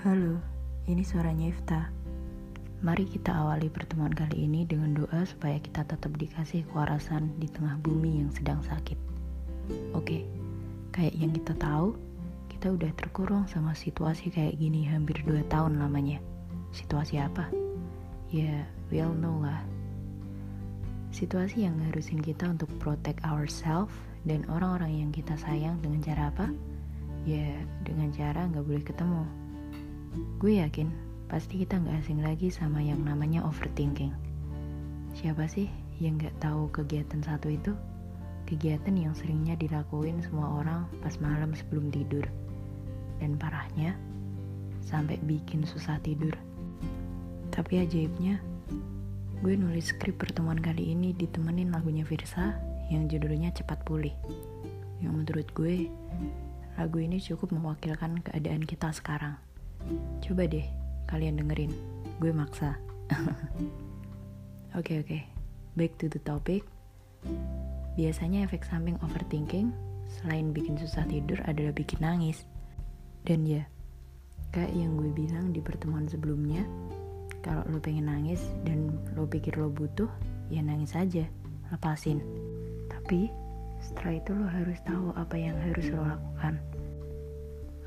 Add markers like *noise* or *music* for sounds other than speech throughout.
ini suaranya Ifta. Mari kita awali pertemuan kali ini dengan doa supaya kita tetap dikasih kewarasan di tengah bumi yang sedang sakit. Oke, kayak yang kita tahu, kita udah terkurung sama situasi kayak gini hampir 2 tahun lamanya. Situasi apa? Ya, we all know lah. Situasi yang ngarusin kita untuk protect ourselves dan orang-orang yang kita sayang dengan cara apa? Ya, dengan cara nggak boleh ketemu. Gue yakin pasti kita nggak asing lagi sama yang namanya overthinking. Siapa sih yang nggak tahu kegiatan satu itu? Kegiatan yang seringnya dilakuin semua orang pas malam sebelum tidur. Dan parahnya, sampai bikin susah tidur. Tapi ajaibnya, gue nulis skrip pertemuan kali ini ditemenin lagunya Virsa yang judulnya Cepat Pulih. Yang menurut gue, lagu ini cukup mewakilkan keadaan kita sekarang. Coba deh kalian dengerin, gue maksa. *laughs* Oke oke, okay, okay. back to the topic. Biasanya efek samping overthinking selain bikin susah tidur adalah bikin nangis. Dan ya, kayak yang gue bilang di pertemuan sebelumnya, kalau lo pengen nangis dan lo pikir lo butuh, ya nangis aja, lepasin. Tapi setelah itu lo harus tahu apa yang harus lo lakukan.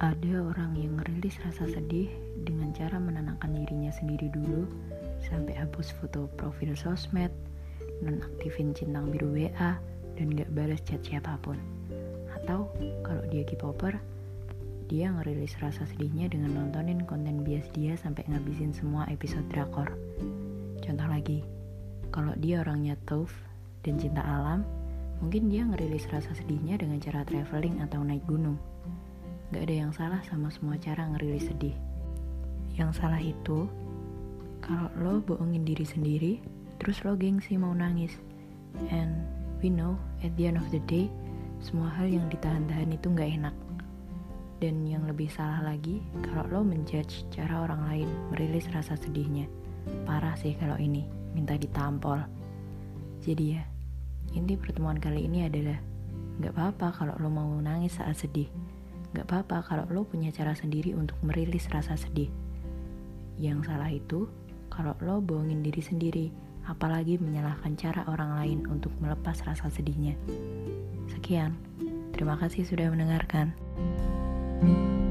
Ada orang yang ngerilis rasa sedih dengan cara menenangkan dirinya sendiri dulu sampai hapus foto profil sosmed, nonaktifin centang biru WA, dan gak balas chat siapa pun. Atau kalau dia K-popper, dia ngerilis rasa sedihnya dengan nontonin konten bias dia sampai ngabisin semua episode drakor. Contoh lagi, kalau dia orangnya tough dan cinta alam, mungkin dia ngerilis rasa sedihnya dengan cara traveling atau naik gunung. Gak ada yang salah sama semua cara ngerilis sedih. Yang salah itu, kalau lo bohongin diri sendiri, terus lo gengsi mau nangis. And we know, at the end of the day, semua hal yang ditahan-tahan itu gak enak. Dan yang lebih salah lagi, kalau lo menjudge cara orang lain merilis rasa sedihnya. Parah sih kalau ini, minta ditampol. Jadi ya, inti pertemuan kali ini adalah Gak apa-apa kalau lo mau nangis saat sedih. Gak apa-apa kalau lo punya cara sendiri untuk merilis rasa sedih. Yang salah itu, kalau lo bohongin diri sendiri, apalagi menyalahkan cara orang lain untuk melepas rasa sedihnya. Sekian, terima kasih sudah mendengarkan. thank you